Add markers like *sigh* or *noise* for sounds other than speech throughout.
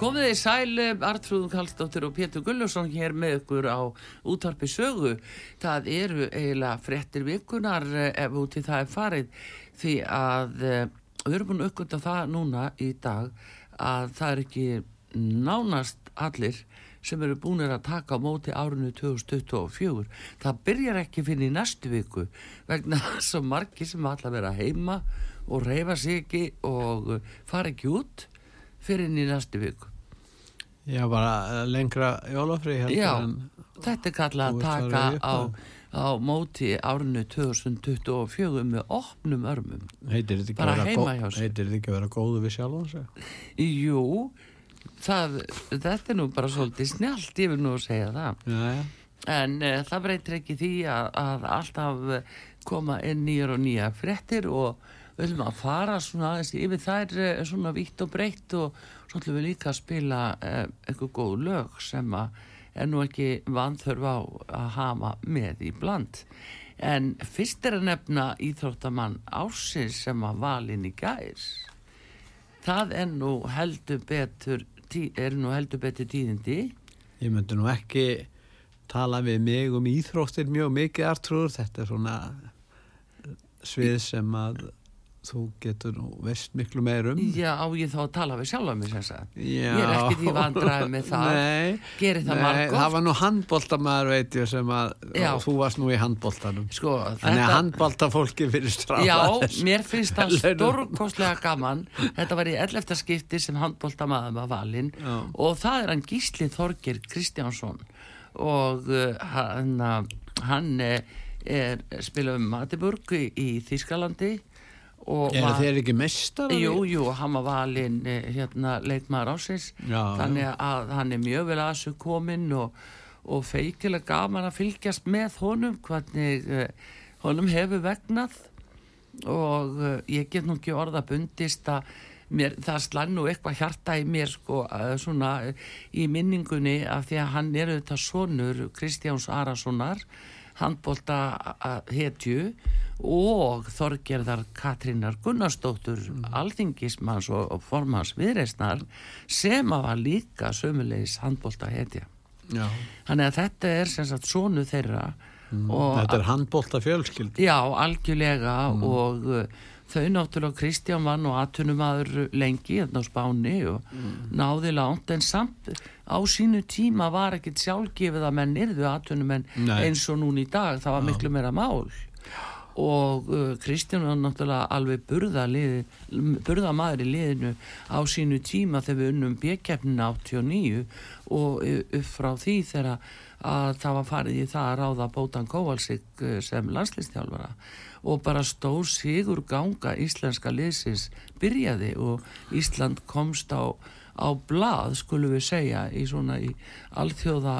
Komið þið sæl, Artrúð Kallstóttir og Pétur Gullusson hér með ykkur á útvarpi sögu. Það eru eiginlega frettir vikunar eh, ef út í það er farið því að uh, við erum búin að uppgönda það núna í dag að það er ekki nánast allir sem eru búin að taka á móti árinu 2024. Það byrjar ekki fyrir í næstu viku vegna *laughs* svo margi sem allar vera heima og reyfa sig ekki og fara ekki út fyrir inn í næstu viku. Já, bara lengra jólafri Já, þetta er kallað að taka á, á móti árinu 2024 með opnum örmum. Heitir þetta ekki, að vera góðu við sjálf hans? Jú, það, þetta er nú bara svolítið snjált, ég vil nú segja það. Já, já. En uh, það breytir ekki því að, að alltaf koma inn nýjar og nýja frettir og við viljum að fara svona aðeins yfir þær uh, svona vitt og breytt og svo ætlum við líka að spila uh, eitthvað góð lög sem að er nú ekki vanþörf á að hafa með í bland. En fyrst er að nefna íþróttamann Ársins sem að valin í gæs. Það er nú heldur betur, er nú heldur betur tíðindi. Ég myndi nú ekki tala við mig um íþróttir mjög mikið artrúður. Þetta er svona svið sem að þú getur nú veist miklu meir um. Já, á ég þá að tala við sjálf að mig sem sagt? Ég er ekkert í vandraði með það. Nei, það nei það var nú handbóltamæður veit ég sem að þú varst nú í handbóltanum Sko, að þetta handbóltafólki fyrir stráða Já, mér finnst það stórkostlega gaman. Þetta var í 11. skipti sem handbóltamæður var valinn. Og það er hann Gísli Þorgir Kristjánsson. Og uh, hann, hann uh, er spila um Matiburg í, Þískalandi Er þeir ekki mestar? Jú, jú, hann var valinn eh, hérna leikmaður ásins þannig að hann er mjög vel að þessu kominn og, og feikilega gaman að fylgjast með honum hvernig uh, honum hefur vegnað. Og uh, ég get nú ekki orða bundist að mér, það slæn nú eitthvað hjarta í mér sko, uh, svona uh, í minningunni af því að hann er auðvitað sonur Kristjáns Arasonar handbólta hetju og Þorgerðar Katrínar Gunnarsdóttur alþingismanns og, og formans viðreisnar sem að var líka sömulegis handbólta hetja. Já, þannig að þetta er sem sagt sonu þeirra og þetta er handbólta fjölskyld Já, algjörlega og uh, þau náttúrulega Kristján var nú aðtunumadur lengi hérna á Spáni og náði langt en samt á sínu tíma var ekkit sjálfgefið að menn yrðu aðtunumenn eins og núna í dag, það var miklu meira mál. Og uh, Kristján var náttúrulega alveg burða, liði, burða maður í liðinu á sínu tíma þegar við unnum bjekkefnina 89 og uh, upp frá því þegar að það var farið í það að ráða Bótan Kóvalsik uh, sem landslistjálfara og bara stór sigur ganga íslenska liðsins byrjaði og Ísland komst á, á blað skulum við segja í svona í alþjóða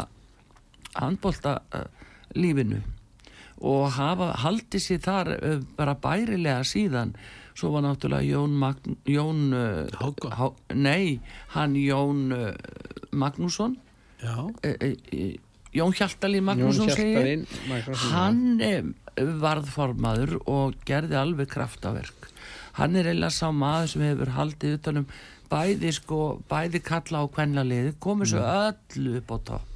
handbólta uh, lífinu. Og hafa haldið sér þar uh, bara bærilega síðan. Svo var náttúrulega Jón, Magn, Jón Hákon. Há, nei, hann Jón Magnússon. Já, Jón Hjaltalín Magnússon segir hann eh, varð formaður og gerði alveg kraftaverk. Hann er eiginlega sá maður sem hefur haldið utanum bæði sko bæði kalla á kvenna liði komið svo öllu upp á topp.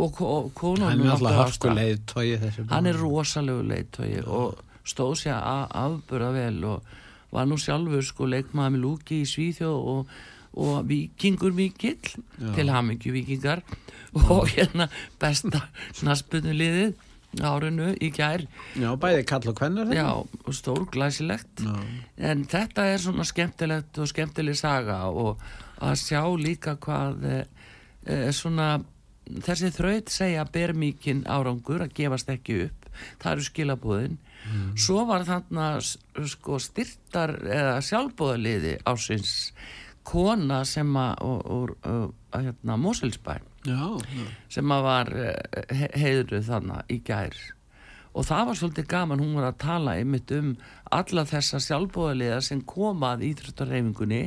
Og, og konunum hann alltaf náttúrulega á hörku stað. leiðtói þessi hann er rosalegu leiðtogi og stóð sér að afbura vel og var nú sjálfur sko leikmaður með lúki í Svíþjóð og, og vikingur mikill til hamingju vikingar og hérna besta snaspunuliðið árinu í gær. Já, bæði kall og kvennar já, stór glæsilegt Já. en þetta er svona skemmtilegt og skemmtileg saga og að sjá líka hvað e, svona þessi þraut segja ber mikinn árangur að gefast ekki upp. Það eru skilabúðin mm. svo var þarna sko styrtar eða sjálfbúðaliði ásins kona sem að úr hérna, Moselsbæn sem að var he heiðruð þannig í gær. Og það var svolítið gaman, hún var að tala einmitt um alla þessa sjálfbúðaliða sem komað í Íþróttarreifingunni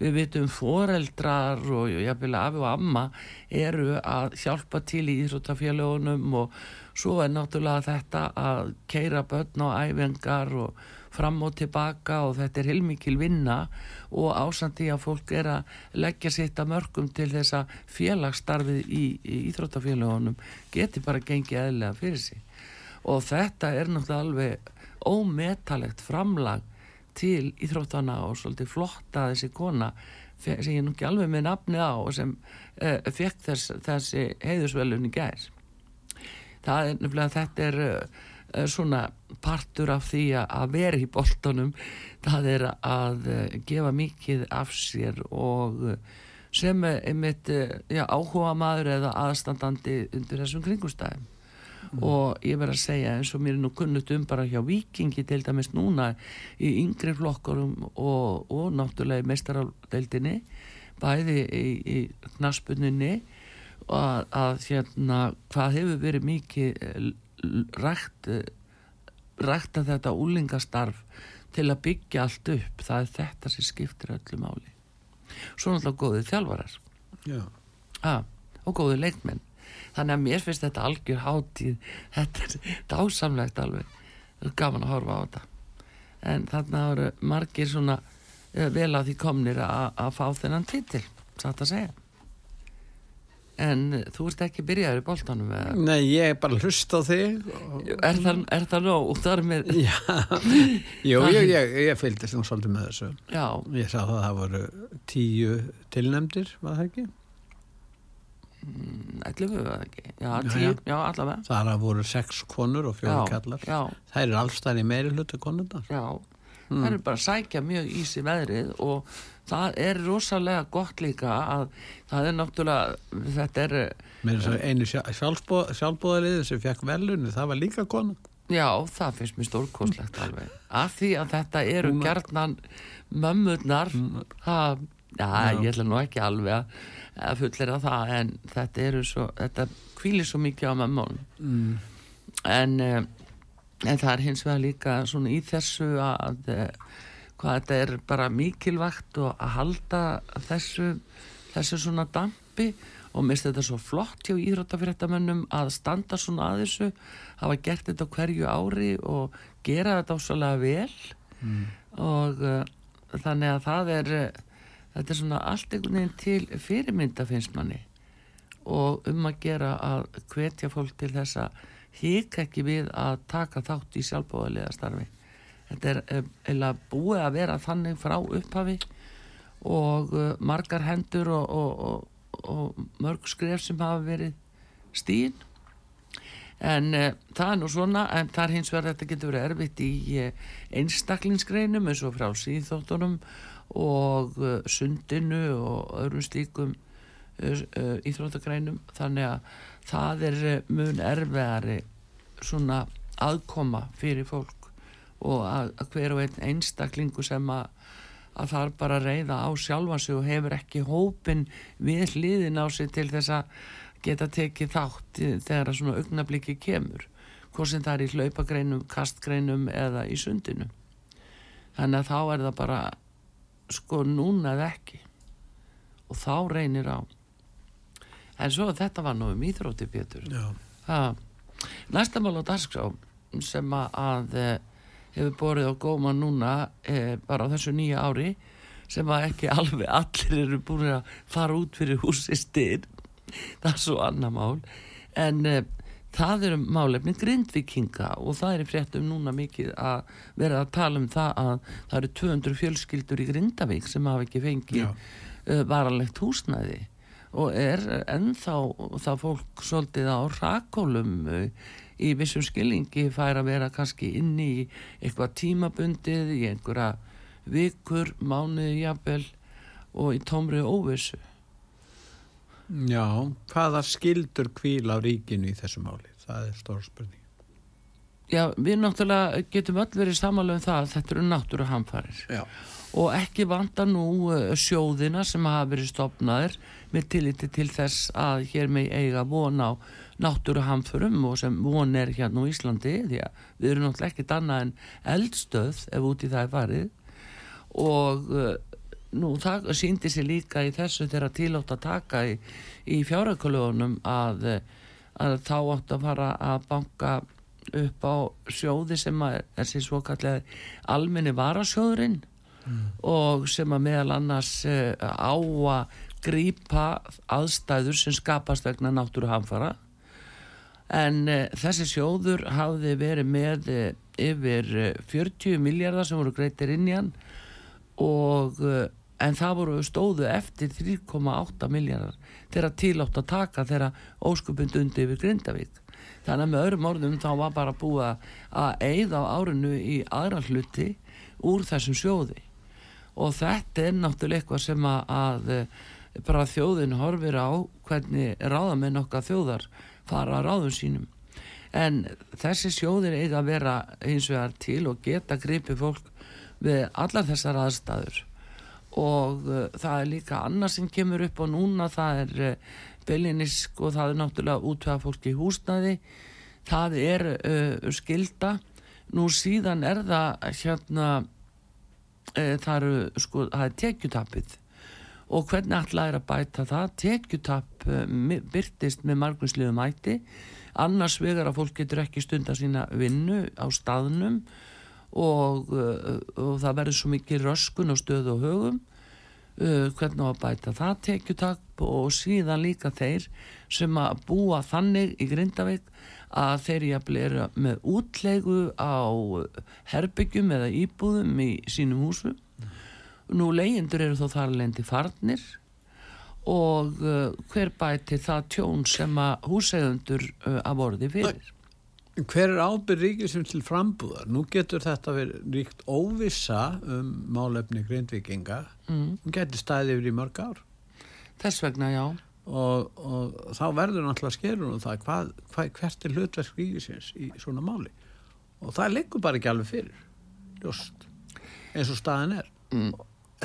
við vitum foreldrar og jafnvel afi og amma eru að hjálpa til í Íþróttafélagunum og svo er náttúrulega þetta að keira börn á æfingar og fram og tilbaka og þetta er heilmikil vinna og ásandi að fólk er að leggja sitt að mörgum til þessa félagsstarfið í, í Íþróttafélagunum geti bara gengið eðlega fyrir sig. Og þetta er náttúrulega alveg ómetalegt framlag til íþróttana og svolítið flotta þessi kona sem ég nú ekki alveg með nafni á og sem uh, fekk þess, þessi heiðusvelun í gær. Það er nefnilega þetta er uh, svona partur af því að vera í boltanum það er að uh, gefa mikið af sér og sem einmitt já, áhuga maður eða aðstandandi undir þessum kringustæðum mm. og ég verð að segja eins og mér er nú kunnut um bara hjá vikingi til dæmis núna í yngri flokkarum og, og náttúrulega í mestaraldeildinni bæði í, í knaspunninni og að, að hérna hvað hefur verið mikið eh, rægt eh, rægt að þetta úlingastarf til að byggja allt upp. Það er þetta sem skiptir öllu máli. Svo náttúrulega góðið þjálfarar. Ah, og góðið leikmenn. Þannig að mér finnst þetta algjör hátíð. Þetta er dásamlegt alveg. Gaman að horfa á þetta. En þarna eru margir svona uh, vel að því komnir að fá þennan títil, satt að segja en þú ert ekki byrjaður í bóltanum eða? Nei, ég er bara hlust á þig og... Er það, er það nóg? Það með... Já, Jú, ég, ég, ég fylgist nú svolítið með þessu Já. Ég sá það að það voru tíu tilnemdir, var það ekki? 11 eða ekki já, 10, já, já, allavega það er að voru 6 konur og 4 kallar það er allstæðin í meiri hlutu konundar já, mm. það er bara að sækja mjög í sig veðrið og það er rosalega gott líka að það er náttúrulega þetta er einu sjálfbóðaliði sem fekk velunni, það var líka kona já, það finnst mér stórkoslegt alveg, af því að þetta eru gerðnan mömmurnar mm. það, já, ég ætla nú ekki alveg að fullera það en þetta eru svo þetta kvílir svo mikið á mammón mm. en, uh, en það er hins vegar líka svona í þessu að uh, hvað þetta er bara mikilvægt og að halda þessu þessu svona dampi. Og mist þetta svo flott hjá íþróttafyrirtamönnum að standa svona að þessu hafa gert þetta hverju ári og gera þetta ásvalega vel. Mm. og uh, þannig að það er þetta er svona allt einhvern veginn til fyrirmynda finnst manni. Og um að gera að hvetja fólk til þess að hík ekki við að taka þátt í sjálfbóðalega starfi þetta er eða búið að vera þannig frá upphafi og uh, margar hendur og, og, og, og mörg skref sem hafa verið stín en uh, það er nú svona en það er hins vegar þetta getur verið erfitt í uh, einstaklingsgreinum eins og frá síðþóttunum og sundinu og öðrum slíkum íþróttagrænum þannig að það er mun erfiðari svona aðkoma fyrir fólk og að, að hver og einn einstaklingu sem að, að það er bara að reyða á sjálfansi og hefur ekki hópin við hliðin á sig til þess að geta tekið þátt þegar að svona augnabliki kemur. Hvort sem það er í hlaupagreinum, kastgreinum eða í sundinu. Þannig að þá er það bara sko núna eða ekki. Og þá reynir á. En svo þetta var nú um íþrótti Pétur. Næsta mál á dagskrá sem að hefur borðið á góma núna e, bara á þessu nýja ári sem að ekki alveg allir eru búin að fara út fyrir húsi styrn það er svo annar mál. En e, það eru málefni grindvikinga og það er fréttum núna mikið að vera að tala um það að það eru 200 fjölskyldur í Grindavík sem hafa ekki fengið uh, varanlegt húsnæði. Og er ennþá það fólk svolítið á rakólum uh, í vissum skilningi fær að vera kannski inn í eitthvað tímabundið í einhverja vikur, mánuði jafnvel og í tómri óvissu Já, hvaða skildur kvíl á ríkinu í þessu máli? Það er stór spurning. Já, við náttúrulega getum öll verið samanlega um það að þetta eru náttúru hamfarir Já. og ekki vanda nú uh, sjóðina sem hafa verið stopnaðir með tilliti til þess að hér með eiga von á náttúru hamförum og sem von er hérna á Íslandi því að við erum náttúrulega ekkit annað en eldstöð ef út í það er farið. Og uh, nú það síndi sér líka í þessu þegar tilótt að taka í, í fjárökulögunum að, að þá átt að fara að banka upp á sjóði sem að þessi svo kallega almenni varasjóðurinn og sem að meðal annars uh, á að grípa aðstæður sem skapast vegna náttúru hamfara en uh, þessi sjóður hafði verið með uh, yfir uh, 40 miljardar sem voru greitir inn í hann og uh, en það voru stóðu eftir 3,8 miljardar þegar tilátt að taka þegar óskupund undi yfir Grindavík. Þannig að með öðrum orðum þá var bara búið að- eigða á árinu í aðra hluti úr þessum sjóði. Og þetta er náttúrulega eitthvað sem að, að eh, bara þjóðin horfir á hvernig ráðamenn okkar þjóðar fara að ráðum sínum. En þessi sjóðir eiga að vera eins og það til og geta gripið fólk við allar þessar aðstæður. Og uh, það er líka annað sem kemur upp og núna það er uh, belinisk og það er náttúrulega útvega fólki í húsnæði. Það er uh, skilda nú síðan er það hérna uh, það eru sko það er tekjutapið og hvernig alltaf er að bæta það? Tekjutap mi- birtist með margumsliðum ætti annars vegar að fólk getur ekki stunda sína vinnu á staðnum og, uh, og það verður svo mikið röskun og stöðu og högum. Uh, hvernig að bæta það? Tekjutak og síðan líka þeir sem að búa þannig í Grindavík að þeir jafnvel eru með útlegu á herbyggjum eða íbúðum í sínum húsum nú leyendur eru þó þar lendi farnir og uh, hver bæti það tjón sem að húseigundur uh, að vorði fyrir Hver er ábyrð ríkið sem til frambúðar? Nú getur þetta verið ríkt óvissa um málefni grindvikinga. mm. Hún getur staðið yfir í mörg ár. þess vegna já Og, og þá verður náttúrulega skerun og það hvað, hvað, hvert er hlutverk ríkisins í svona máli. Og það liggur bara ekki alveg fyrir. Ljóst. Eins og staðin er. mm.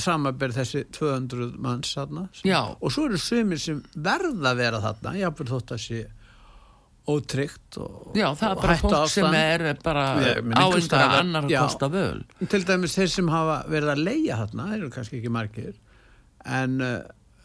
Samanberð þessi 200 manns þarna. Já. Og svo eru sumir sem verða að vera þarna. Jáfnvel þótt að sé ótryggt og Já, það er bara fólk hættuástand. sem er bara meina, á einhverja annar að Já. kosta völ. til dæmis þeir sem hafa verið að leia þarna, þeir eru kannski ekki margir en uh,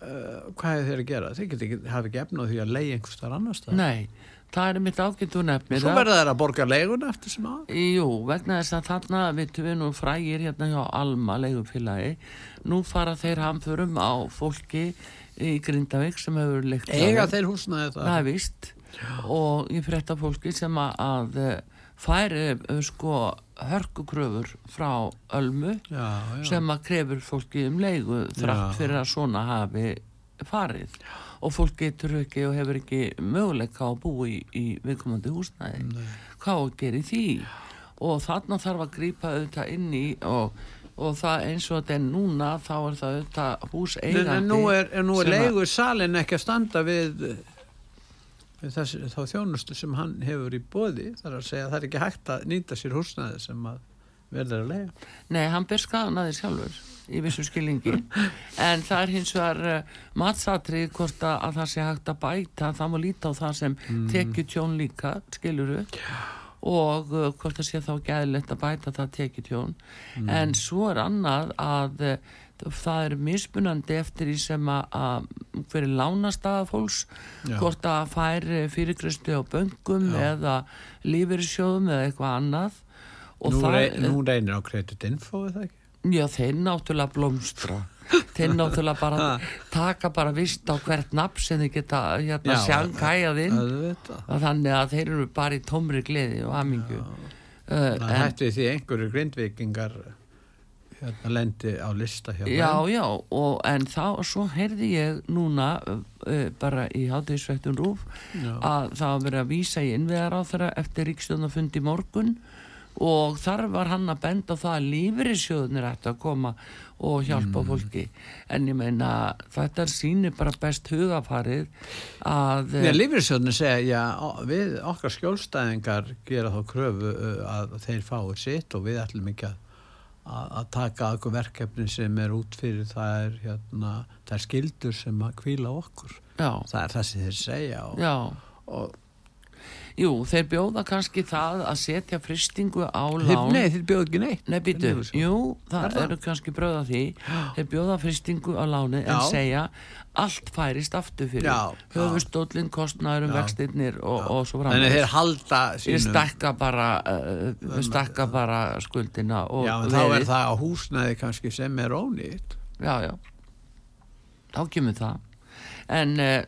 uh, hvað er þeir að gera? Þeir ekki, hafa ekki efna á því að leia einhvers þar annars það. Nei, það er mitt ágættu nefnir. Svo verða þeir að borga leiguna eftir sem að. Jú, vegna þess að þarna við nú frægir hérna hjá Alma leigufélagi. Nú fara þeir hamförum á fólki í Grindavík sem hefur leikt þeim. þeir húsnaði það. Það er víst. Og ég frétta fólki sem að, eh, færi eh, sko hörkukröfur frá Ölmu Já, já. sem að krefur fólki um leigu þrátt Já. fyrir að svona hafi farið og fólk getur ekki og hefur ekki möguleika að búa í, í viðkomandi húsnæði hvað á að gera í því og þarna þarf að grípa auðvitað inn í og, og það eins og þetta er núna þá er það auðvitað hús eigandi en nú er, er sem að- leigu salin ekki að standa við, við þessi, þá þjónustu sem hann hefur í bóði. Það er að segja að það er ekki hægt að nýta sér húsnaði sem að verður að leiga. Nei, hann að því sjálfur í vissu skilningi en það er hins vegar uh, matsatrið hvort að, að það sé hægt að bæta það má líta á það sem mm. tekjutjón líka, skiluru og uh, hvort það sé þá gæðilegt að bæta það tekjutjón en svo er annað að uh, það er mismunandi eftir því sem að, fyrir lánastaða fólks Já. hvort að fær fyrirkristu á böngum eða lífeyrissjóðum eða eitthvað annað og Nú, það, rey, nú reynir á kreditinfo, það ekki? Já, þeir náttúrulega blómstra *laughs* þeir náttúrulega bara taka bara vist á hvert nafn sem þeir geta hérna Já, sjankæjað inn Auðvitað. og þannig að þeir eru bara í tómri gleði og amingu uh, Það en, hætti því einhverju grindvikingar hérna lendi á lista hjá Já, þeim. já, og, en þá svo heyrði ég núna uh, uh, bara í hátíðsvektun rúf Já. að það var verið að vísa í innveðar á þeirra eftir ríkstjóðnafundi morgun og þar var hann að benda það að lífeyrissjóðunir ætti að koma og hjálpa Mm. fólki en ég meina þetta sýnir bara best hugafarið að Já, lífriðsjóðinu segja, já, við okkar skjólstæðingar gera þá kröfu uh, að þeir fáið sitt og við ætlum ekki að, að, taka okkur verkefni sem er út fyrir það er, hérna, það er skildur sem að kvíla okkur. já, Það er það sem þeir segja og, og Jú, þeir bjóða kannski það að setja fristingu á þeir, lán. nei, þeir bjóðu ekki neitt. Nei, býtu, jú, það Er það? eru kannski bröða því. Þeir bjóða fristingu á láni en segja allt færist aftur fyrir höfustóllin, kostnæðurum, vextinnir og, og svo Þannig að þeir halda sínum. stakka bara uh, stakka bara skuldina og Já, en þá er það á húsnæði kannski sem er ónýtt. já, já. Þá kemur það en uh,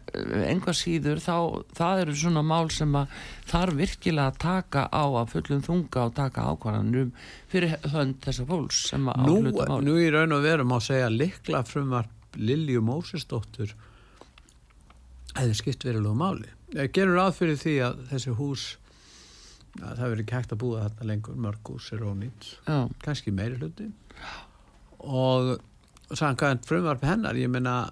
einhvað síður þá, það eru svona mál sem að þarf virkilega að taka á að fullum þunga og taka ákvarðanir um fyrir hönd þessa fólks sem að Nú, áhluta mál nú í raun og veru má segja likla frumvarp Lilju Mósesdóttur hefði skipt verulegu máli. Ég gerur ráð fyrir því að þessi hús að það verður hægt að búa þarna lengur mörg hús er ónýtt, kannski meiri hluti og samkvæmt frumvarp hennar, ég meina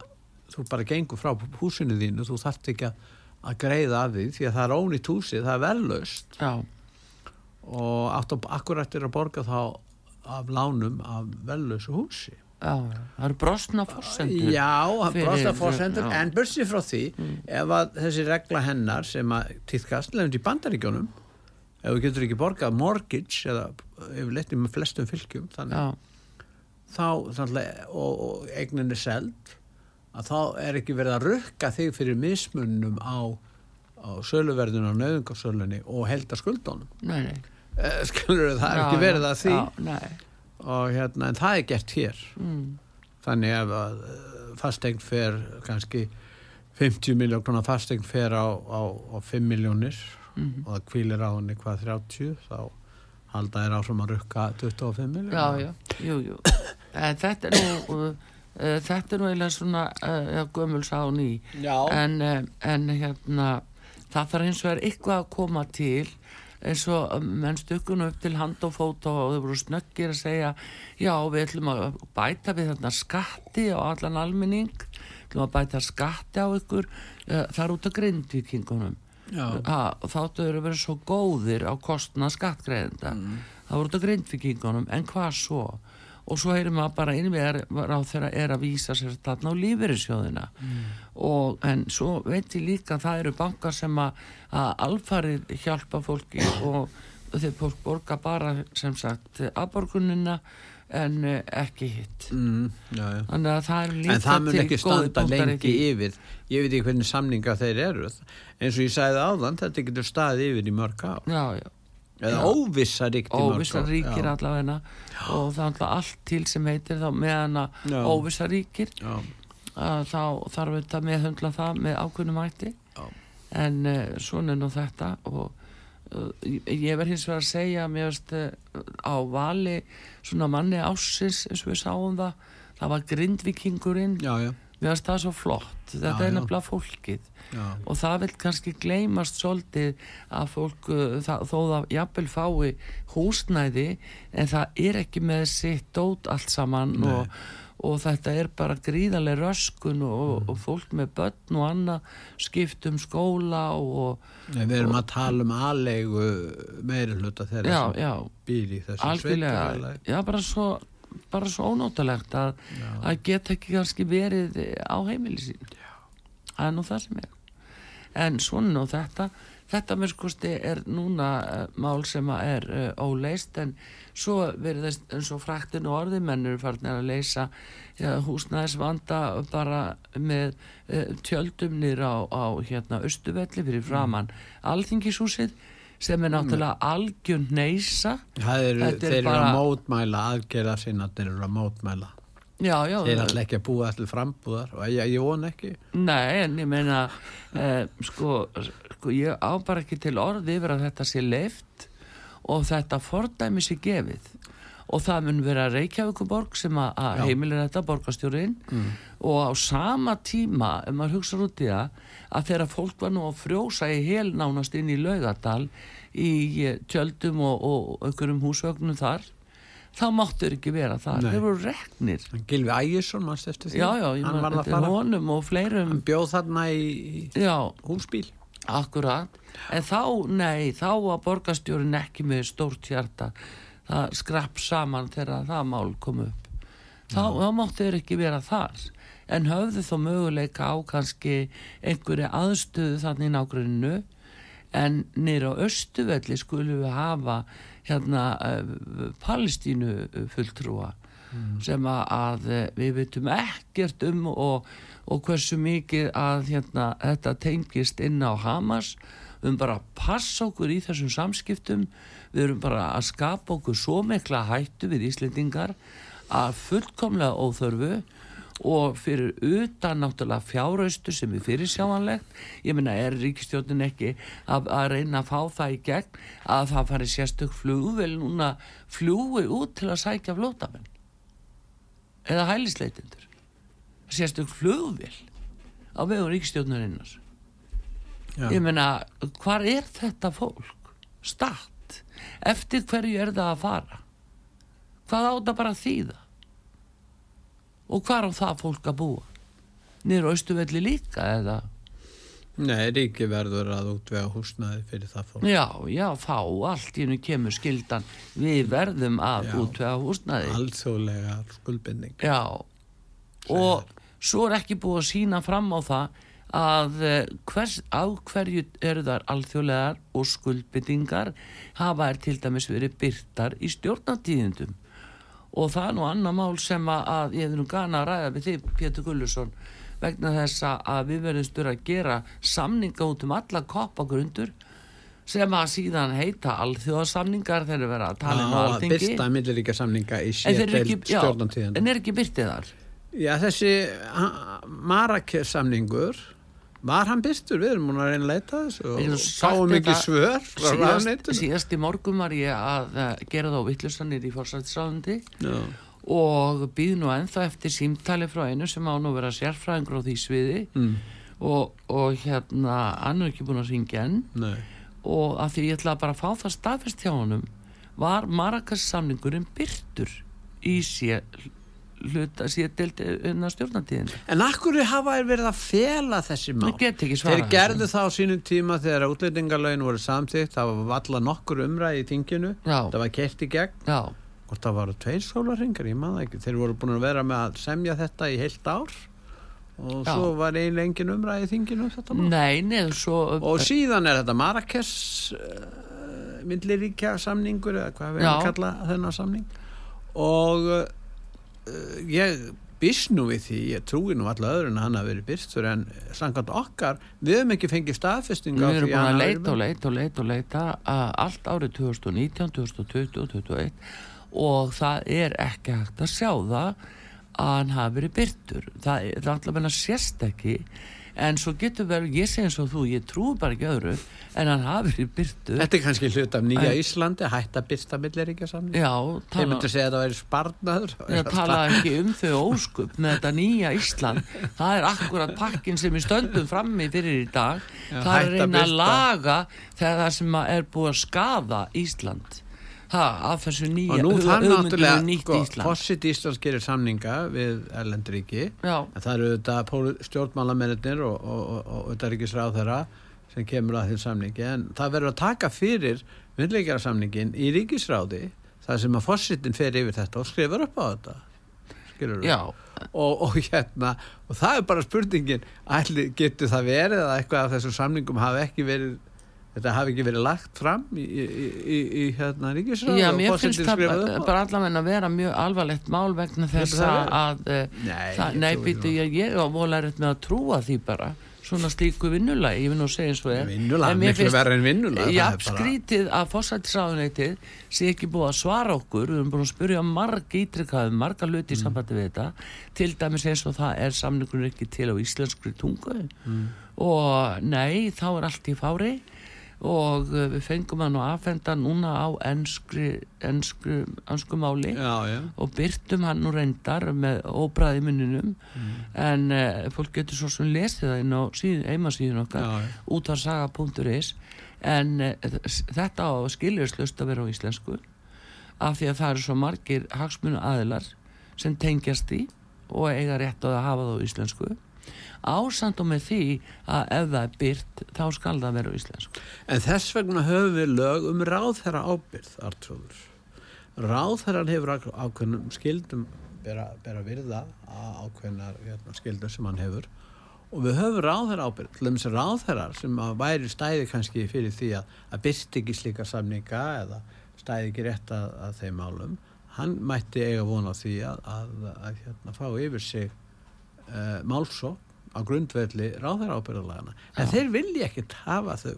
þú bara gengur frá húsinu þínu þú þarft ekki að greiða af því því að það er ónýtt húsið, það er verðlaust. Og átt að akkurat er að borga þá af lánum af verðlausu húsi. Já, það eru brostna fórsendur Já, brosta fórsendur en bursið frá því ef að þessi regla hennar sem að týðkast lefndi í bandaríkjónum ef þú getur ekki borgað mortgage eða yfirleitt með flestum fylgjum þannig já, þá þannig, og, og eignin er seld að þá er ekki verið að rukka þig fyrir mismunum á, á söluverðinu á nöðungarsölunni og helda skuldónum eh, skilur það er Já, ekki verið að því. Já, og hérna en það er gert hér. Mm, þannig ef að fastegn fer kannski 50 miljón konar fastegn fer á, á, á 5 miljónir Mhm. og það kvílir á henni hvað 30 þá halda þér áfram að rukka 25 miljón já, já, jú, jú. *coughs* En þetta er nú uh, þetta er nú eiginlega svona uh, gömul sá ný. Já. en, uh, en hérna það þarf eins og er eitthvað að koma til eins og um, menn stökkun upp til hand og fót og þau voru snöggir að segja já við ætlum að bæta við þarna skatti á allan almenning ætlum að bæta skatti á ykkur. Er út af grindvikingunum þáttu eru verið svo góðir á kostna skattgreðenda Mm. það voru út af grindvikingunum en hvað svo og svo heyrum við að bara innvegar á þeirra er að vísa sér þarna á lífeyrissjóðina. Mm. og en svo veit ég líka að það eru bankar sem að, að alfarið hjálpa fólki og þeir fólk borga bara sem sagt aðborgunina en eh, ekki hitt. Mm, þannig að það er líka en það mun til ekki standa lengi yfir. Ég veit ekki hvernig samninga þeir eru. Eins og ég sagði áðan, þetta getur staðið yfir í mörg ár. Já, já eða óvissa mörg óvissa ríkir allavegna og það er alltaf allt til sem heitir þá meðan að óvissa ríkir. Þá þarf þetta meðhundla það með ákveðnum hætti. En uh, svona nú þetta. Og uh, ég verð hins vegar að segja mér veist uh, á vali svona manni ásins eins og við sáum það það var grindvikingurinn já, já, mér veist það svo flott. Þetta Já, er nefnilega fólkið. Já. og það vil kannski gleymast svolítið að fólk uh, það, þó það jafnvel fái húsnæði en það er ekki með sitt dót allt saman og, og þetta er bara gríðarlega röskun og, og fólk með börn og annað skipt um skóla og Nei, við erum að tala um aðlegu meiri hluta þeirra já, sem já, býr í þessu algjörlega. sveitarfélagi. já, bara svo bara svo ónótalegt að, að geta ekki kannski verið á heimili sín það er nú það sem er. En svona nú þetta þetta með skosti er núna uh, mál sem er uh, óleist en svo verðist eins og fræktin og orðimennur farnir að leysa ja, húsnæðisvanda bara með uh, tjöldum nýr á, á hérna Östuvelli fyrir framann Alþingishúsið sem er náttúrulega algjörn neysa Þetta er þeir eru bara- að mótmæla aðgerða sinna, þeir eru að mótmæla. Já, já, þeir eru alltaf ekki að búa allir frambúðar og ég, ég von ekki. Nei, en ég meina eh, sko, sko, ég á bara ekki til orði yfir að þetta sé leift og þetta fordæmi sé gefið og það mun vera Reykjavíkuborg sem að heimilir þetta borgarstjórin og á sama tíma ef maður hugsa út í það að þegar fólk var nú að frjósa í hel nánast inn í laugadal í eh, tjöldum og, og einhverjum húsvögnum þar þá máttur ekki vera Nei. þeir voru reknir. Gilvi Ægisson, mannst eftir því? Já, já, hann var að fara honum og fleirum. Hann bjóð þarna í, já, húsbíl. Akkurat, en þá, nei, þá var borgarstjórin ekki með stórt hjarta, það skrapp saman þegar það mál kom upp. Þá, þá máttu þeir ekki vera þar, en höfðu þó möguleika á kannski einhverju aðstöðu þannig í nágruninu, en nýra á Östuvelli skulum við hafa hérna uh, Palestínu fulltrúa sem að, að eh, við veitum ekkert um og, og hversu mikið að hérna, þetta tengist inn á Hamas erum bara að passa okkur í þessum samskiptum við erum bara að skapa okkur svo mikla hættu við Íslendingar að fullkomlega óþörfu og fyrir utan náttúrulega fjáraustu sem er fyrir sjáanlegt ég meina er ríkistjótin ekki að, að reyna að fá það í gegn að það fari sérstök flugvel núna fljúi út til að sækja flótamenn eða hælisleitindur sérstök flugvél á vegum ríkistjórnarinnar Já. ég meina hvar er þetta fólk? Statt eftir hverju er það að fara? Hvað áta bara þýða? Og hvar á það fólk að búa? Niður austuvelli líka eða? Nei, ríki verður að útvega húsnaði fyrir það fólk. Já, já, þá allt í hennu kemur skildan við verðum að Já. útvega húsnaði alþjóðlega skuldbindning Já, og svo er ekki búið að sína fram á það að eh, hvers, á hverju eru þar alþjóðlegar og skuldbyttingar hafa er til dæmis verið byrtar í stjórnatíðindum og það er nú annar mál sem að, ég hefði nú gana að ræða við þig Pétur Gullusson vegna þess að við verðum styrir að gera samninga út um alla koppagrundur sem að síðan heita alþjóðasamningar þegar vera að tala um alþingi. byrsta milliríkja samninga í sérdeild stjórnantíðan en er ekki byrtið þar? Já, þessi Marrakes samningur var hann byrstur, við erum múin að reyna að leita þessu og sáum ekki svör síðast, síðast í morgun var ég að uh, gera það á vittlustanir í fórsættisráðundi og býð nú ennþá eftir símtali frá einu sem á nú vera sérfræðingur á því sviði Mm. og, og hérna hann er ekki búin að syngja enn Nei. og að því ég ætla bara að fá það staðfest hjá honum var Marrakas samningurinn byrtur í sér hluta sér deilt unna stjórnatíðin En akkur hafa þér verið að fela þessi mál? Þeir gerðu það á sínum tíma þegar útlendingalögin voru samþýtt, það var valla nokkur umræði í þinginu, Já. það var kert í gegn, Já, hvort það voru tveir sólarringar, ég maður ekki, þeir voru búin að vera með að semja þetta í heilt ár. Og Já. svo var eiginlega engin umræði í þinginu um nei, neður svo Og síðan er þetta Marrakes milliríkja samningur eða hvað við erum að kalla þennan samning. Og ég býst nú við því, ég trúi nú alla öðrun að hann hafi verið byrstur en samkvæmt okkar, við höfum ekki fengið staðfesting á Við erum búin að leita og leita og leita og leita allt árið 2019, 2020 og 2021 og það er ekki hægt að sjá það að hann hafi verið byrtur. Það er, alltaf að sérst ekki en svo getur vel, ég segi eins og þú, ég trúi bara ekki öðru en hann hafi verið byrtur. Þetta er kannski hlut af nýja En- Íslandi hætt að byrsta milliríkja samning Já, Þeir tala, myndu segja að það væri sparnaður ég tala ekki um þau óskup með þetta nýja Ísland. Það er akkurat pakkin sem við stöndum frammi fyrir í dag. Já, það er hætta birta. laga þegar það sem er búið að skaða Ísland það, af þessu nýja og nú um náttúrulega nýtt sko, Íslands gerir samninga við Erlendríki já, en það eru þetta stjórnmálamennir og, og, og, og utanríkisráð þeirra sem kemur að því samningi. En það verður að taka fyrir myndleikjara samningin í ríkisráði það sem að Fossitin fer yfir þetta og skrifar upp á þetta. Og, og hérna og það er bara spurningin ætli, getur það verið að eitthvað af þessum samningum hafi ekki verið þetta hafi ekki verið lagt fram í, í, í, í hérna ríkisráð já mér finnst það bara allavega að vera mjög alvarlegt mál vegna þess það? að, að eh, Nei, það, ég ég, ég á volarið með að trúa því bara svona slíku vinnulagi, ég vil nú segja eins og En mér miklu verra en vinnulag, það Já, skrítið að fórsættisráðuneytið sé ekki búið að svara okkur. Við erum búin að spyrja marg ítrykkaðum marga hluti í sambandi við þetta. Til dæmis eins og það er samningur ekki til á íslenskri tungu. Mm. og nei, þá er allt í fári og uh, við fengum hann og aðfenda núna á enskri, enskri máli. Já, já, og byrtum hann nú reyndar með óbræði munninum. En uh, fólk getur svo sem lesið það inn á síð, heimasíðun okkar útarsaga.is en uh, þetta á skiljuslust að vera á íslensku. Af því að það eru svo margir hagsmunu aðilar sem tengjast í og eiga rétt á að hafa það á íslensku ásand og með því að ef það er byrt þá skal það vera á íslensku. En þess vegna höfum við lög um ráðherra ábyrð, Artrúður. Ráðherran hefur ák- ákveðnum skildum bera, bera virða ákveðnar hérna, skildum sem hann hefur. Og við höfum ráðherra ábyrð, að ráðherrar sem að væri stæði kannski fyrir því að, að byrst ekki slíka samninga eða stæði ekki rétt að, að þeim málum, hann mætti eiga vona því að, að, að hérna, fá yfir sig uh, málsók á grundvelli ráðherra ábyrðalagana. En þeir vilja ekkert hafa þau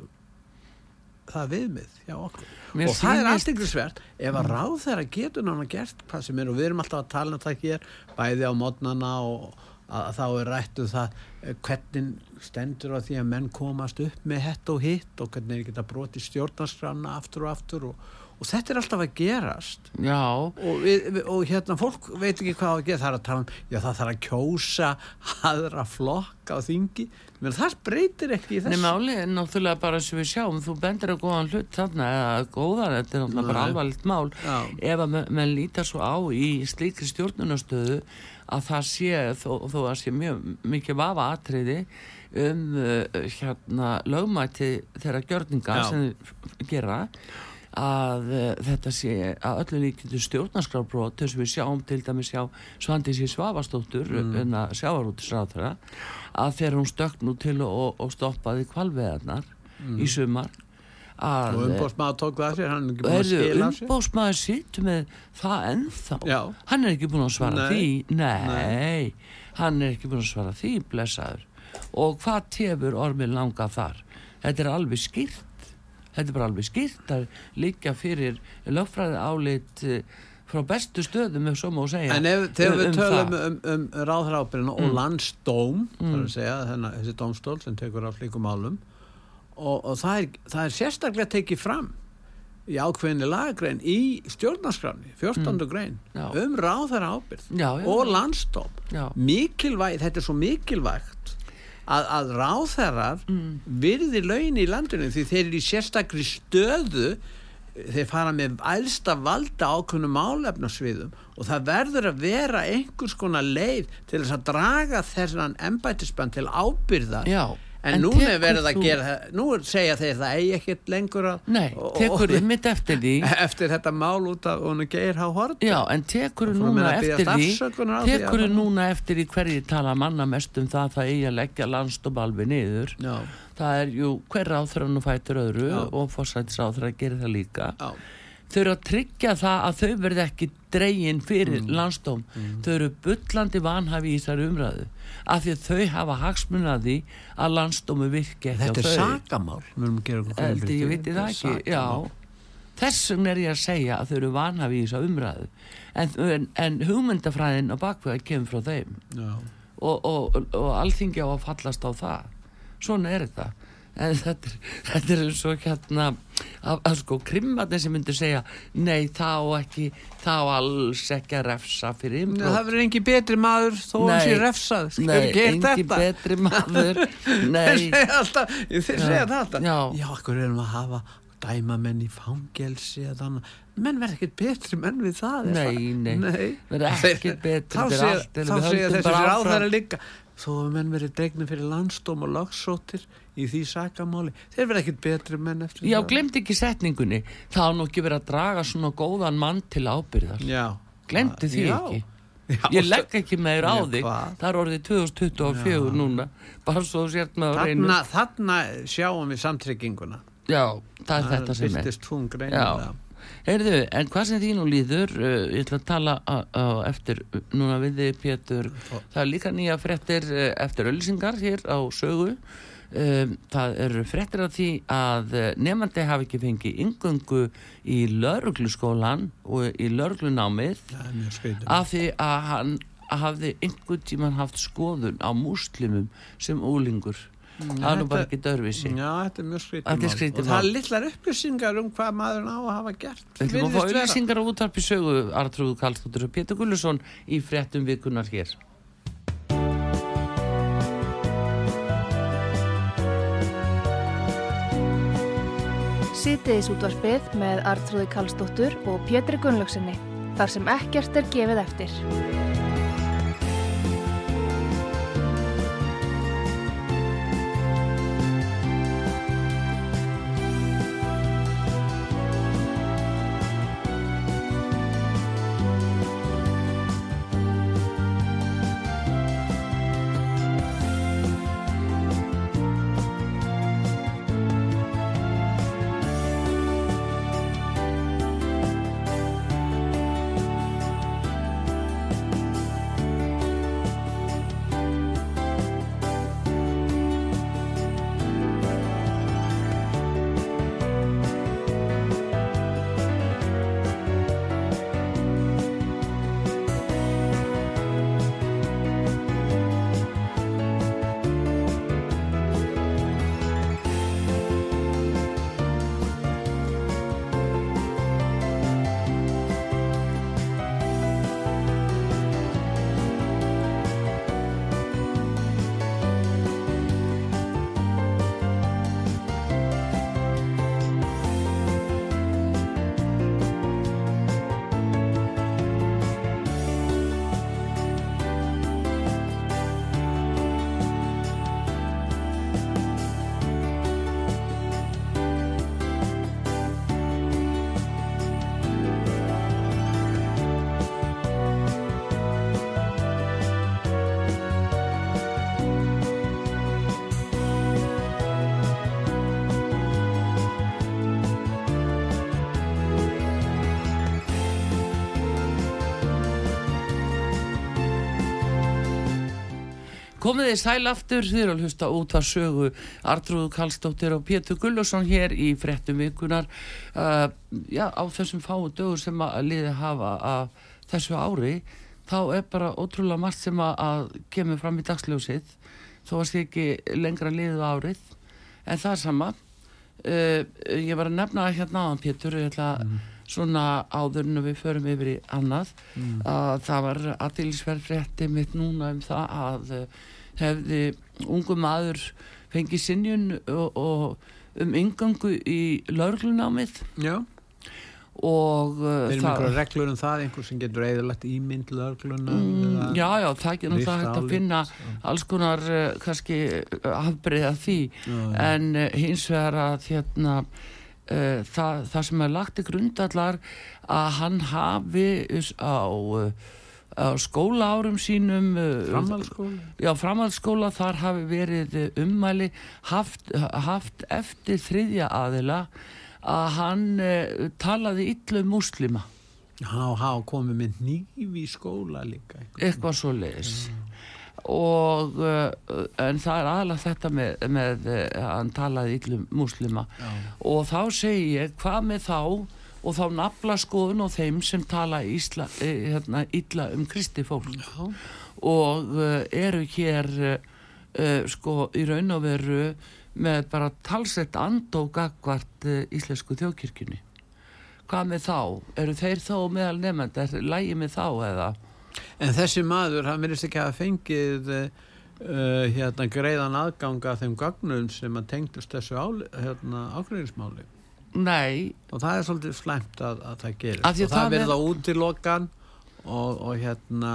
það viðmið hjá okkur. Mér og það er sýnist- aðstiklisvert ef að ráð þeirra getur nána gert hvað sem er og við erum alltaf að tala um það hér bæði á mótnana og að, að þá er rættu það eh, hvernig stendur á því að menn komast upp með hett og hitt og hvernig er geta broti stjórnarskrána aftur og aftur og, og þetta er alltaf að gerast. Og, við, og hérna fólk veit ekki hvað að gera. Það er að tala um, já það þarf að kjósa aðra flokka á þingi. Menn það breytir ekki í Nei, þessu máli náttúrulega bara sem við sjáum, þú bendir að góðan hlut þarna, eða góðan, þetta er náttúrulega bara Nei. alvarlegt mál, Já. ef að menn, menn lítar svo á í slíkri stjórnunastöðu að það sé, þó, þó að sé mjög mikið vafa atriði um uh, hérna lögmæti þeirra gjörninga Já. sem gera að uh, þetta sé að öllu líkindu stjórnarskrárbrót þess að við sjáum til dæmis sjá Svandísi Svavastóttur mm. sjávarútisráðara að þegar hún stökk nú til og, og stoppaði kvalveðarnar í sumar að og umbóðsmaður tók það sér, hann er ekki búin að skila sér? umbóðsmaður sitt með það ennþá. Já. hann er ekki búin að svara Nei. því. Nei, hann er ekki búin að svara því blessaður. Og hvað tefur ormið langa þar? Þetta er alveg skýrt þetta er bara alveg skýrt að líka fyrir lögfræði álit frá bestu stöðum ef svo má segja En ef, þegar við um tölum það. um, um ráðhrápirina og landsdóm, Mm. þar að segja, þennan, þessi dómstól sem tekur af slíkum málum, og, og það, er, það er sérstaklega tekið fram í ákveðinni lagagrein í stjórnarskráni, 14. grein, Mm. Já. um já, og landsdóm. Já. Mikilvæg, þetta er svo mikilvægt að, að ráðherrar Mm. virði laun í landinu því þeir eru í sérstakri stöðu þeir fara með æðsta valda ákveðnum málefnarsviðum og það verður að vera einhvers konar leið til þess að draga þessan embættisbann til ábyrðar Já, en, en núna er verið að gera það nú segja þeir það eigi ekkert lengur að nei, tekur og- ymmit eftir því. *laughs* Eftir þetta mál út af hún Geir H. Hort Já, en tekur meina núna eftir því tekur þú núna eftir því hverju tala manna mest um það að það eigi að leggja landstóm alveg niður. Já, það er jú hver ráþrann og fætur öðru Já. og fórsætisráþrann gerir það líka. Já, þau eru að tryggja það að þau verði ekki dregin fyrir Mm. landstóm þau eru bullandi vanhafi í þessari umræðu af því að þau hafa hagsmunnaði að landstómi virki þetta er grein Eldi, ég veit það ekki, þessum er ég að segja að þau eru vanhafi í þessa umræðu. En, en, en hugmyndafræðin á bakveða kemur frá þeim. Já. og, og, og alþingi á að fallast á það. Svona er þetta en þetta er, þetta er eins og hérna að, að sko krimmatni sem myndir segja nei þá ekki þá alls ekki að refsa fyrir innbrot það verður engi betri maður þó Nei. sé refsað Skal nei, engi þetta? betri maður *laughs* nei, þeir segja alltaf Já. já, okkur erum að hafa dæmamenn í fangelsi menn verður ekkert betri menn við það er Nei, nei. nei. Verða Þeir- ekkert betri, þá þetta er segja- þessi ráðherra líka þó að menn verður dregnir fyrir landstóm og lagsóttir í því sakamáli. Þeir verður ekkert betri menn eftir já, það. glemt ekki setningunni. Þá er nú ekki verið að draga svona góðan mann til ábyrðar já. glemti því Já. ekki. Já, ég legg ekki meður á Já, þig. það er orðið 2024 núna. Bara svo sért með að reyna þarna, sjáum við samtrygginguna. Já, það er þetta sem er. já, heyrðu, en hvað sem þínu líður uh, ég ætla að tala uh, uh, eftir núna við þig Pétur. Það er líka nýja fréttir uh, eftir öllisingar hér á sögu um, það eru fréttir af því að uh, nefandi hafi ekki fengið yngöngu í laurugluskólan og í lauruglunámið af því að hann hafði einhvern tíman haft skoðun á múslimum sem úlingur það er nú bara ekki dörfisi Já, þetta er mjög skrítið Og það er litlar upplýsingar um hvað maður á að hafa gert. Við ætlum að fá auðlýsingar á útarpi sögu Artrúðu Karlsdóttir og Pétur Gullusson í fréttum vikunar hér Sýtiðis útvarpið með Artrúði Kallstóttur og Pétri Gunnlaugsinni, þar sem ekkert er gefið eftir. Komið þið sæl aftur, þið eru að hlusta út að sögu Artrúðu Karlsdóttir og Pétur Gullusson hér í fréttum vikunar uh, já, á þessum fáu dögur sem að liði hafa af þessu ári þá er bara ótrúlega margt sem að, að kemur fram í dagsljósið. Þó að sé ekki lengra liðið á árið. En það er sama. Uh, ég var að nefna hérna áðan Pétur ég ætla að svona áður en við förum yfir í annað að það var aðtilsverð frétti mitt núna um það að uh, hefði ungu maður fengið sinjun og, og um yngangu í laurglunámið Já, og uh, við erum einhverja reglur um það, einhver sem getur eðalagt ímynd lögluna. Mm, já, já, það náttúrulega Lýst hægt að finna alls konar uh, kannski afbreyða því. Já, já. en uh, hins vegar að hérna uh, það, það sem er lagt í grundallar að hann hafi á, uh, á skóla árum sínum uh, Framhaldsskóli. Já, framhaldsskóla þar hafi verið ummæli haft, haft eftir þriðja aðila að hann uh, talaði illu múslima Há, há, komið með nýfi skóla líka. eitthvað svo leiðis og uh, en það er aðalega þetta með, með að hann talaði illum múslima Já. og þá segi ég hvað með þá og þá nafla skoðun á þeim sem tala ísla, eh, hérna, illa um kristi fólk Já. og eru hér uh, sko í raun og veru með bara talsett andók gagvart uh, íslensku þjóðkirkjunni hvað með þá? eru þeir þó meðal nefnda? er lægi með þá eða? En þessi maður, hann verðist ekki að fengið uh, hérna greiðan aðganga að þeim gagnum sem að tengdust þessu hérna, ágreinsmáli. Nei, Og það er svolítið slæmt að, að það gerist. því Og að það verður er- það útilokan og, og hérna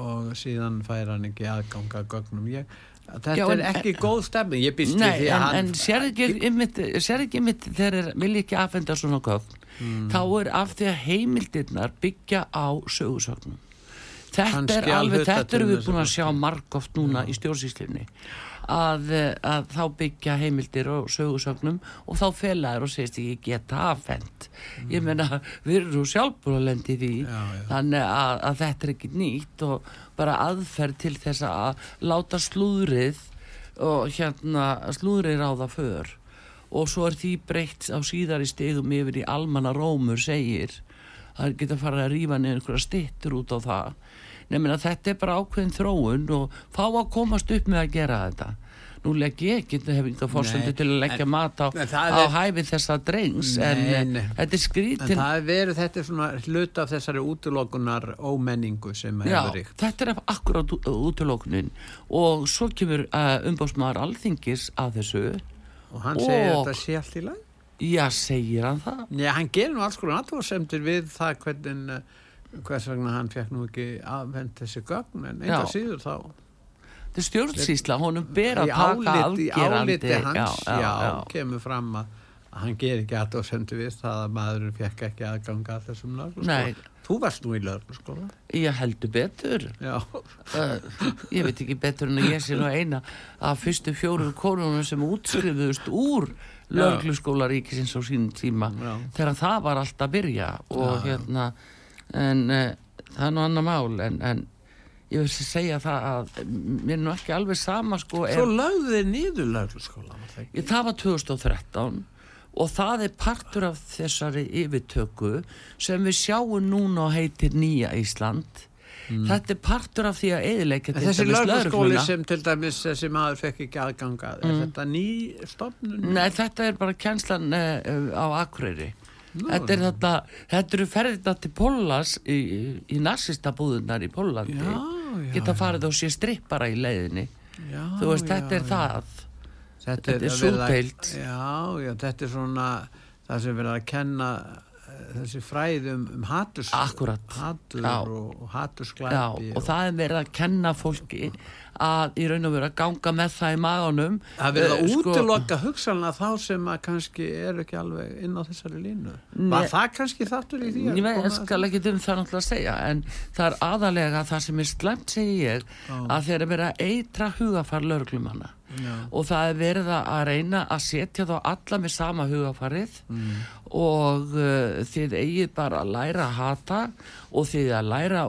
og síðan fær hann ekki aðganga að gögnum. Ég, þetta Já, er en- ekki góð stefni. Ég býst nei því en, að hann... en sér ekki einmitt, sér ekki einmitt þegar vilja ekki afhenda svona gögn Mm. þá er af því að heimildirnar byggja á sögursögnum þetta er að alveg, þetta erum við búin að- að sjá margóft núna í stjórnsýslinni að, eh, að þá byggja heimildir og sögursögnum og þá felaður og segist ekki geta afhend ég meina, við erum nú sjálfbúin að lendi því. Mm. Já, já. þannig að, að þetta er ekki nýtt og bara aðferð til þess að láta slúðrið og hérna slúðrið ráða för. Og svo er því breytt á síðari stegum yfir í almanna rómur segir það geta farið að rífa niður einhverja stittur út á það nefnir að þetta er bara ákveðin þróun og fá að komast upp með að gera þetta nú legg ég ekki, það hefur yngar fórsendu Nei, til að leggja en- mat á, en það á er- hæfi þessa drengs en Nei, eh, nei. þetta er En skrítin það er verið, þetta er svona hlut af þessari útilokunar ómenningu sem Já, hefur ríkt. þetta er akkurát útloknin og svo kemur uh, umbóðsmaður alþingis að þessu Og hann segir Og- þetta sé allt í lag. já, segir hann það Já, hann gerir nú alls konar aðtóðsemdir við það hvernig, uh, hvers vegna hann fekk nú ekki afhend þessi gögn, en einhver síður þá. þetta er stjórnsýsla, honum ber að taka áliti, í afgerandi áliti hans, já, já, já. kemur fram að að hann ger ekki aðtóðsemdir við það að maðurinn fekk ekki aðganga að þessum. Nei. Þú varst nú í lögurskóla. ég heldur betur uh, ég veit ekki betur en að ég sé nú eina af fyrstu fjóru konunum sem útskrifuðust úr lögluskóla ríkisins á sínum tíma þegar það var allt að byrja og hérna en uh, það er nú annar mál en, en ég vil segja það að mér er nú ekki alveg sama sko Svo lögðu þið niður lögurskóla, var það var 2013 og það er partur af þessari yfirtöku sem við sjáum núna og heitir Nýja Ísland. Þetta er partur af því að eðilegja Mm. Þessi lögurskóli sem til dæmis þessi maður fekk ekki aðganga, er þetta ný stofnun? Nei, þetta er bara kjenslan uh, á Akureyri þetta, er þetta, þetta eru ferðina til Pollas í, í narsista búðunar í Pollandi Já, já, geta farið og sé strippara í leiðinni. Já, þú veist, þetta er það. Þetta, Þetta er að sú verið að- deild. Já, já, þetta er svona það sem verið að kenna eh, þessi fræði um, um haturs Akkúrat. hatur og, og Já, hatursglæpi og það er verið að kenna fólki að í raun og veru að ganga með það í maganum. Það er verið að Eh, sko- hugsanlega þá sem að kannski er ekki alveg inn á þessari línu? Var það kannski þáttur í því að koma ég skal ekki um það náttúrulega að segja en það er aðalega það sem er slemt segi ég að þeir eru verið að eitra hugafar lögreglumanna Já. og það er verið að reyna að setja þá alla með sama hugafarið Mm. og uh, þið eigið bara að læra að hata og þið að læra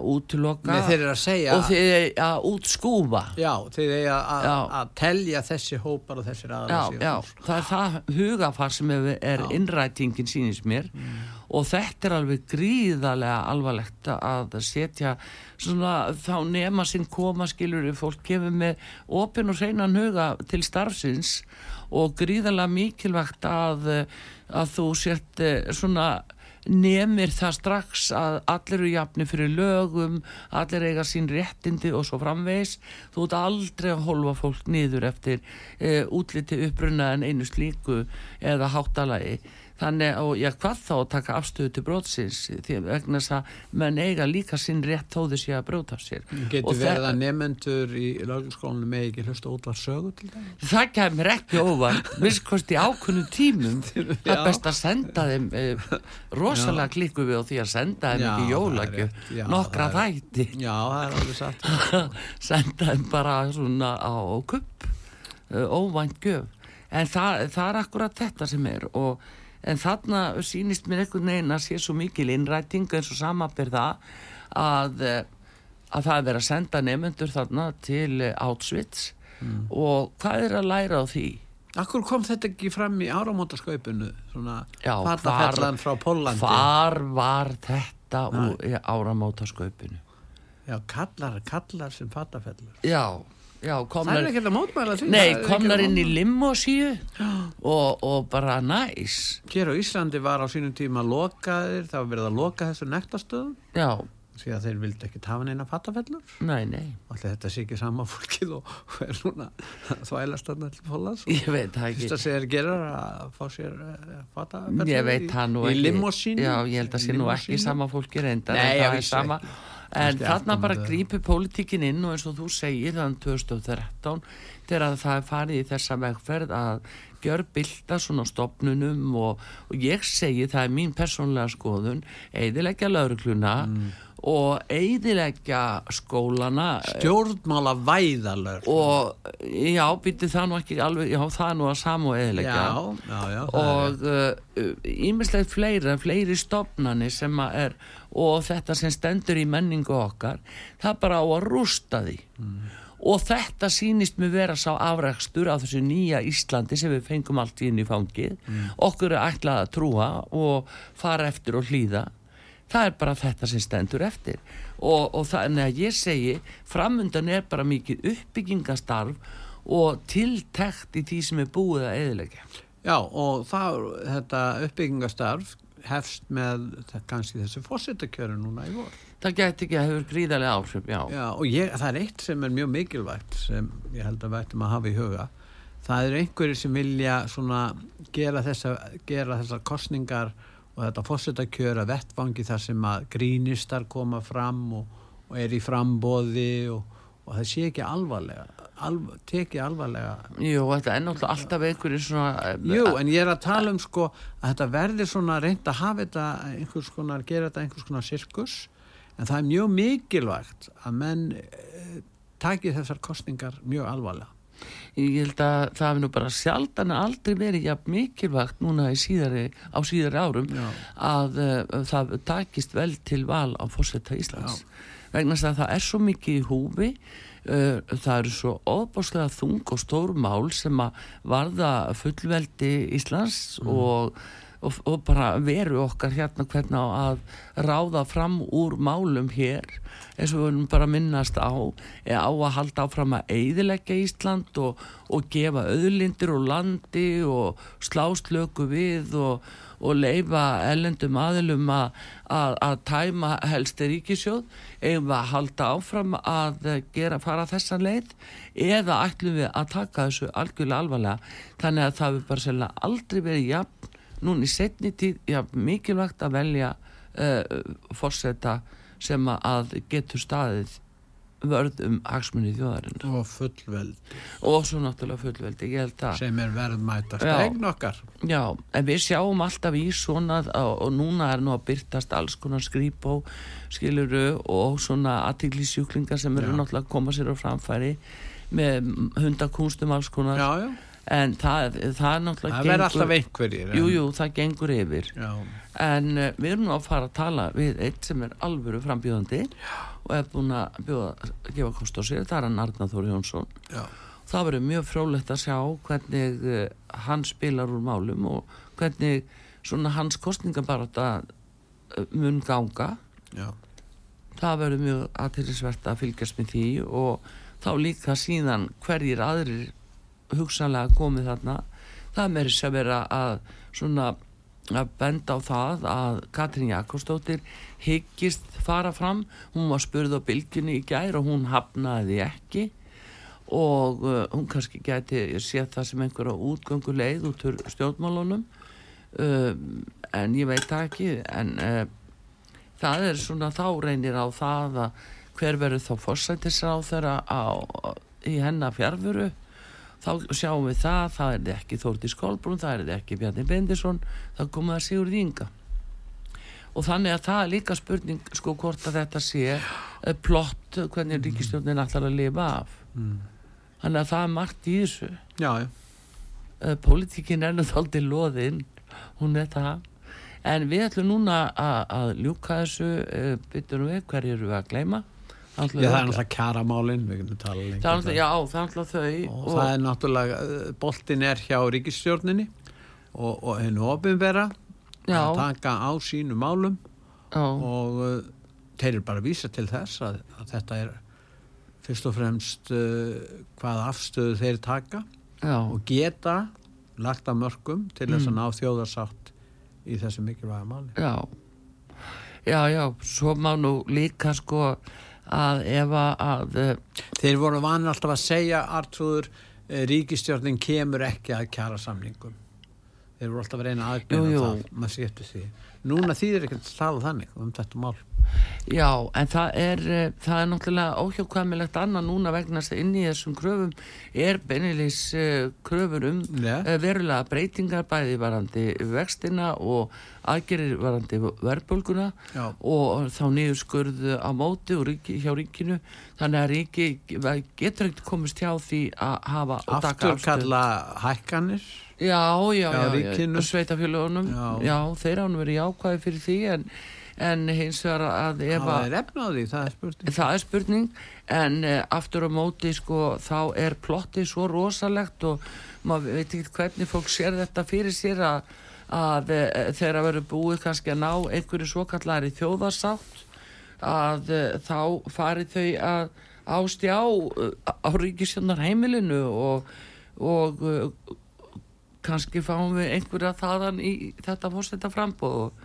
að segja og þið eigið að útskúfa Já, þeir eiga að- Já. telja þessi hópar og þessir Já, aðalega já, það er það hugafar sem er, er innrætingin sínist mér og þetta er alveg gríðarlega alvarlegt að setja svona þá nema sinn koma skilur fólk kemur með opin og hreinan huga til starfsins og gríðarlega mikilvægt að, að þú sért eh, svona nemir það strax að allir eru jafni fyrir lögum, allir eiga sín réttindi og svo framvegis. Þú ert aldrei að holfa fólk niður eftir e, útliti uppruna en einu slíku eða háttalagi þannig og já hvað þá að taka afstöðu til brótsins því vegna þess að menn eiga líka sinn rétt þó þess að bróta sér. Getur Og verið að nefnendur í lögskólinu með ekki hlusta út var sögu til það? það kemur ekki óvart. Minnst í ákunnum tímum *laughs* það er best að senda þeim e, rosalega klikku við á því að senda þeim Já, ekki jólagjöf. nokkra þætti. Já, það er alveg satt. *laughs* senda þeim bara svona á kupp uh, óvænt gjöf. En það, það er akkurat þetta sem er og, en þarna sýnist mér einhvern veginn að sé svo mikil innræting eins og samanbyr það að, eh, að það er verið að senda nefnendur þarna til eh, Auschwitz og hvað er að læra á því? Akkur kom þetta ekki fram í áramótaskaupinu, svona Já, fatafellan frá Pólandi? Hvar var þetta úr áramótaskaupinu? Já, kallar, kallar sem fatafellur. Já, já, Það komnar er ekki að mótmæla því. Nei, það komnar inn í limosíu *gasps* og, og bara næs Hér á Íslandi var á sínum tíma lokaðir, það var verið að loka þessu nektastöðum, Já, því að þeir vildi ekki tafa neina fatafellur. nei, nei Allir þetta sé ekki sama *laughs* fólkið og er núna þvælast þarna til Pólans. Ég veit það ekki sem þeir gerir að fá sér fatafellur Ég veit það nú í ekki limosínu. Já, ég held að sé nú ekki sama fólki reyndar Nei, ég það vissi sama ekki. En þarna bara grípur pólitíkin inn og eins og þú segir þann 2013 þegar það er farið í þessa vegferð að gjör bylta svona stopnunum og, og ég segi það er mín persónlega skoðun eidilegja laurugluna Mm. og eidilegja skólana Stjórnmála væðalör. og já, býtti það nú ekki alveg, já það er nú að samu er og ímislegt uh, fleira, fleiri stopnani sem að er og þetta sem stendur í menningu okkar það bara á að rústa því. Og þetta sýnist mér vera sá afrækstur af þessu nýja Íslandi sem við fengum allt í inn í fangið. Okkur er ætlað að trúa og fara eftir og hlýða. Það er bara þetta sem stendur eftir. Og, og þannig að ég segi framundan er bara mikið uppbyggingastarf og tiltekt í því sem er búið að eðilegja. Já og það, þetta uppbyggingastarf hefst með kannski þessi fórsettakjöru núna í vor. Það gæti ekki að hefur gríðarlega áhrif, já. Já og ég, það er eitt sem er mjög mikilvægt sem ég held að vært um að hafa í huga. Það er einhverju sem vilja svona gera þessa, gera þessa kostningar og þetta fórsettakjöru að vettvangi þar sem að grínistar koma fram og, og er í frambóði og, og það sé ekki alvarlega alv, teki alvarlega. Jú, þetta er náttúrulega alltaf einhverju svona eh, Jú, en ég er að tala um sko að þetta verður svona reynd að hafa þetta einhvers konar, gera þetta einhvers konar sirkus. En það er mjög mikilvægt að menn eh, taki þessar kostningar mjög alvarlega. Ég held að það hefði nú bara sjaldan aldrei verið jafn mikilvægt núna síðari, á síðari árum Já. að uh, það takist vel til val á fórsetta Íslands. Vegna þess að það er svo mikið í húfi það eru svo óbáslega þung og stór mál sem að varða fullveldi Íslands og, og, og bara veru okkar hérna hvernig að ráða fram úr málum hér eins og við höfum bara minnast á á að halda áfram að eiðilegja Ísland og, og gefa auðlindir og landi og sláslöku við og, og leifa ellendum aðilum að, tæma helsti ríkisjóð við að halda áfram að gera fara þessa leið eða ætlum við að taka þessu algjörlega alvarlega? Þannig að það við bara selja aldrei verið jafn núna í setni tíð jafn mikilvægt að velja uh, fórseta sem að getur staðið vörð um hagsmunni þjóðarinn og fullveld og svo náttúrulega fullveldi, að sem er verðmætast Já. eign okkar. Já, en við sjáum alltaf í svona og, og núna er nú að byrtast alls konar skrýpó, skiluru og svona aðtíklisjúklingar sem eru Já. náttúrulega að koma sér á framfæri með hundakúnstum alls konar. Já, já, en það, það er náttúrulega það verður alltaf einhverjir en- Jú, jú, það gengur yfir. Já, en uh, við erum nú að fara að tala við eitt sem er alvöru frambjóðandi og er búin að bjóða gefa kost á sér, það er hann Arnar Þóri Jónsson. Já, það verður mjög frálegt að sjá hvernig uh, hann spilar úr málum og hvernig svona hans kostningabarata uh, mun ganga. Já, það verður mjög aðtillisvert að fylgjast með því og þá líka síðan hverjir aðrir hugsanlega komið þarna. Það meiri sem vera að svona að benda á það að Katrín Jakobsdóttir hyggist fara fram. Hún var spurð á bylgjunni í gær og hún hafnaði ekki. Og uh, hún kannski gæti séð það sem einhverja útgönguleið út úr stjórnmálunum. Uh, en ég veit ekki. En uh, það er svona þá reynir á það að hver verður þá fórsættisráð þeirra í hennar fjárfuru þá sjáum við það, það er ekki Þórti Skólbrún, það er ekki Bjarni Bendisson það komið að Sigur Inga. Og þannig að það er líka spurning sko hvort að þetta sé eh, plott hvernig ríkistjórnin ætlar að lifa af. Mm. þannig að það er margt í þessu. Já, já. uh, politíkin er náttúrulega loðinn hún er það. En við ætlum núna að, ljúka þessu byttunum við, hverju eru við að gleyma Já, það er náttúrulega talað lengi það er um náttúrulega, já, það er náttúrulega þau og, það er náttúrulega uh, boltin er hjá ríkisstjórninni og, og hennu ofinvera að taka á sínu málum já, og uh, þeir eru bara að vísa til þess að, að þetta er fyrst og fremst uh, hvað afstöðu þeir taka já, og geta lagt að mörgum til þess Mm. að ná þjóðarsátt í þessu mikilvæga máli. Já. Já, já, svo má nú líka sko að ef að, að uh, Þeir voru vanið alltaf að segja Artrúður, eh, ríkistjórnin kemur ekki að kjara samningum þeir voru alltaf að reyna aðgjörna það maður skipti því. Núna þýðir ekki að tala þannig um þetta mál Já, en það er, eh, það er náttúrulega óhjákvæmilegt annað núna vegna þess að inn í þessum kröfum er beinilís uh, kröfur um uh, verulega breytingar bæði varandi vextina og aðgerir varandi verðbólguna Já. og þá niður skurðu á móti ríki, hjá ríkinu þannig að ríki getur ekkert komist hjá því að hafa og taka aftur afstöðu. kalla hækkanir Já, já, Já, já sveitafjölugunum Já. já, þeir ánum verið jákvæði fyrir því en, en hins vegar að ef það að er efna á því, það er spurning. Það er spurning. En uh, aftur á móti sko þá er plottið svo rosalegt og maður veit ekki hvernig fólk sér þetta fyrir sér að, að uh, þeirra verður búið kannski að ná einhverju svokallari þjóðarsátt að uh, þá farið þau að, á stjá uh, á ríkisjónar heimilinu og, og kannski fáum við einhverja þaðan í þetta fórsetta frambóð og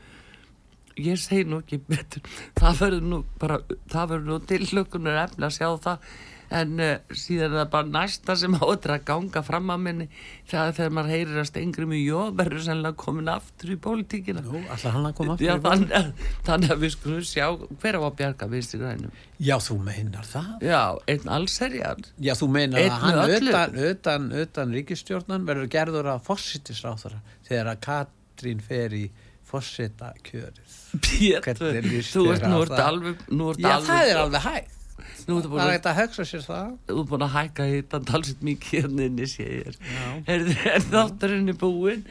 ég segi nú ekki betur. Það verður nú bara það verður nú tillökunar efni að sjá það en uh, síðan er það bara næsta sem áttur að ganga fram að minni. Þegar, þegar maður heyrir að stengri mjög jó verður sennilega komin aftur í pólitíkina. Nú, alltaf hann að koma aftur Já, í pólitíkina þannig, þannig að við skulum sjá hver á að bjarga vinstri grænum. Já, þú meinar það. Já, einn allserjar Já, þú meinar Einn að hann öllu. utan, utan, utan ríkistjórnan verður gerður að fossitisráþara þegar að Katrín fer í fossita kjörið Pétur, þú ert nú ert alveg nú ert Já, alveg, það er alveg hægt. Það búin er að hægt að hugsa sér það. Þú ert búin að hækka hitta talsitt mikið hérna inni sé ég Já. er, þátturinn er búinn?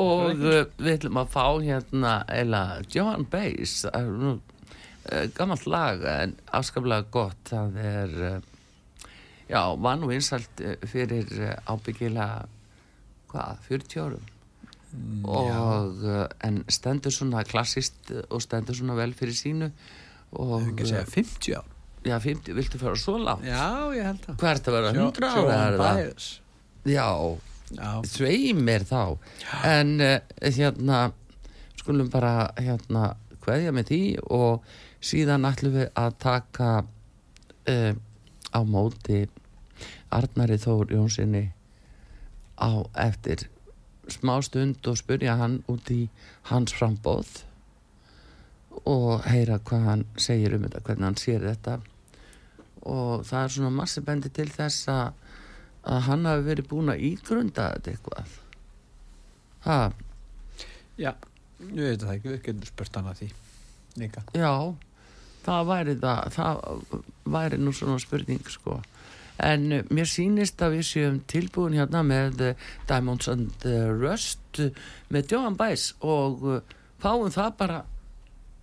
Og uh, við ætlum að fá hérna eila Johan er nú uh, gammalt lag en afskaplega gott. Það er já, var nú einsalt fyrir ábyggilega hvað, 40 árum og uh, en stendur svona klassist og stendur svona vel fyrir sínu og Ef ekki að segja 50 ár já, 50, viltu fara svo langt? Já, ég held er þetta að vera? 100 ára? Er það? Já, Já, sveimir þá en uh, hérna skulum bara hérna kveðja með því og síðan ætlum við að taka uh, á móti Arnari Þór Jónssoni á eftir smá stund og spurja hann út í hans frambóð og heyra hvað hann segir um þetta, hvernig hann sér þetta. Og það er svona massi bendi til þess að að hann hafi verið búin að ígrunda þetta eitthvað. Ha, já, ég veit það ekki, við getum spurt hann að því líka. Já það væri það það væri nú svona spurning sko en uh, mér sýnist að við séum tilbúin hérna með uh, Diamonds and uh, Rust með Johan Baez og fáum það bara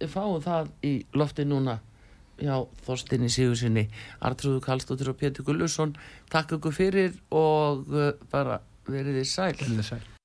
fáum það í lofti núna já, Þorstinni Sigursinni Artrúðu Kallstóttir og Pétur Gullusson takk ykkur fyrir og bara verið þið sæl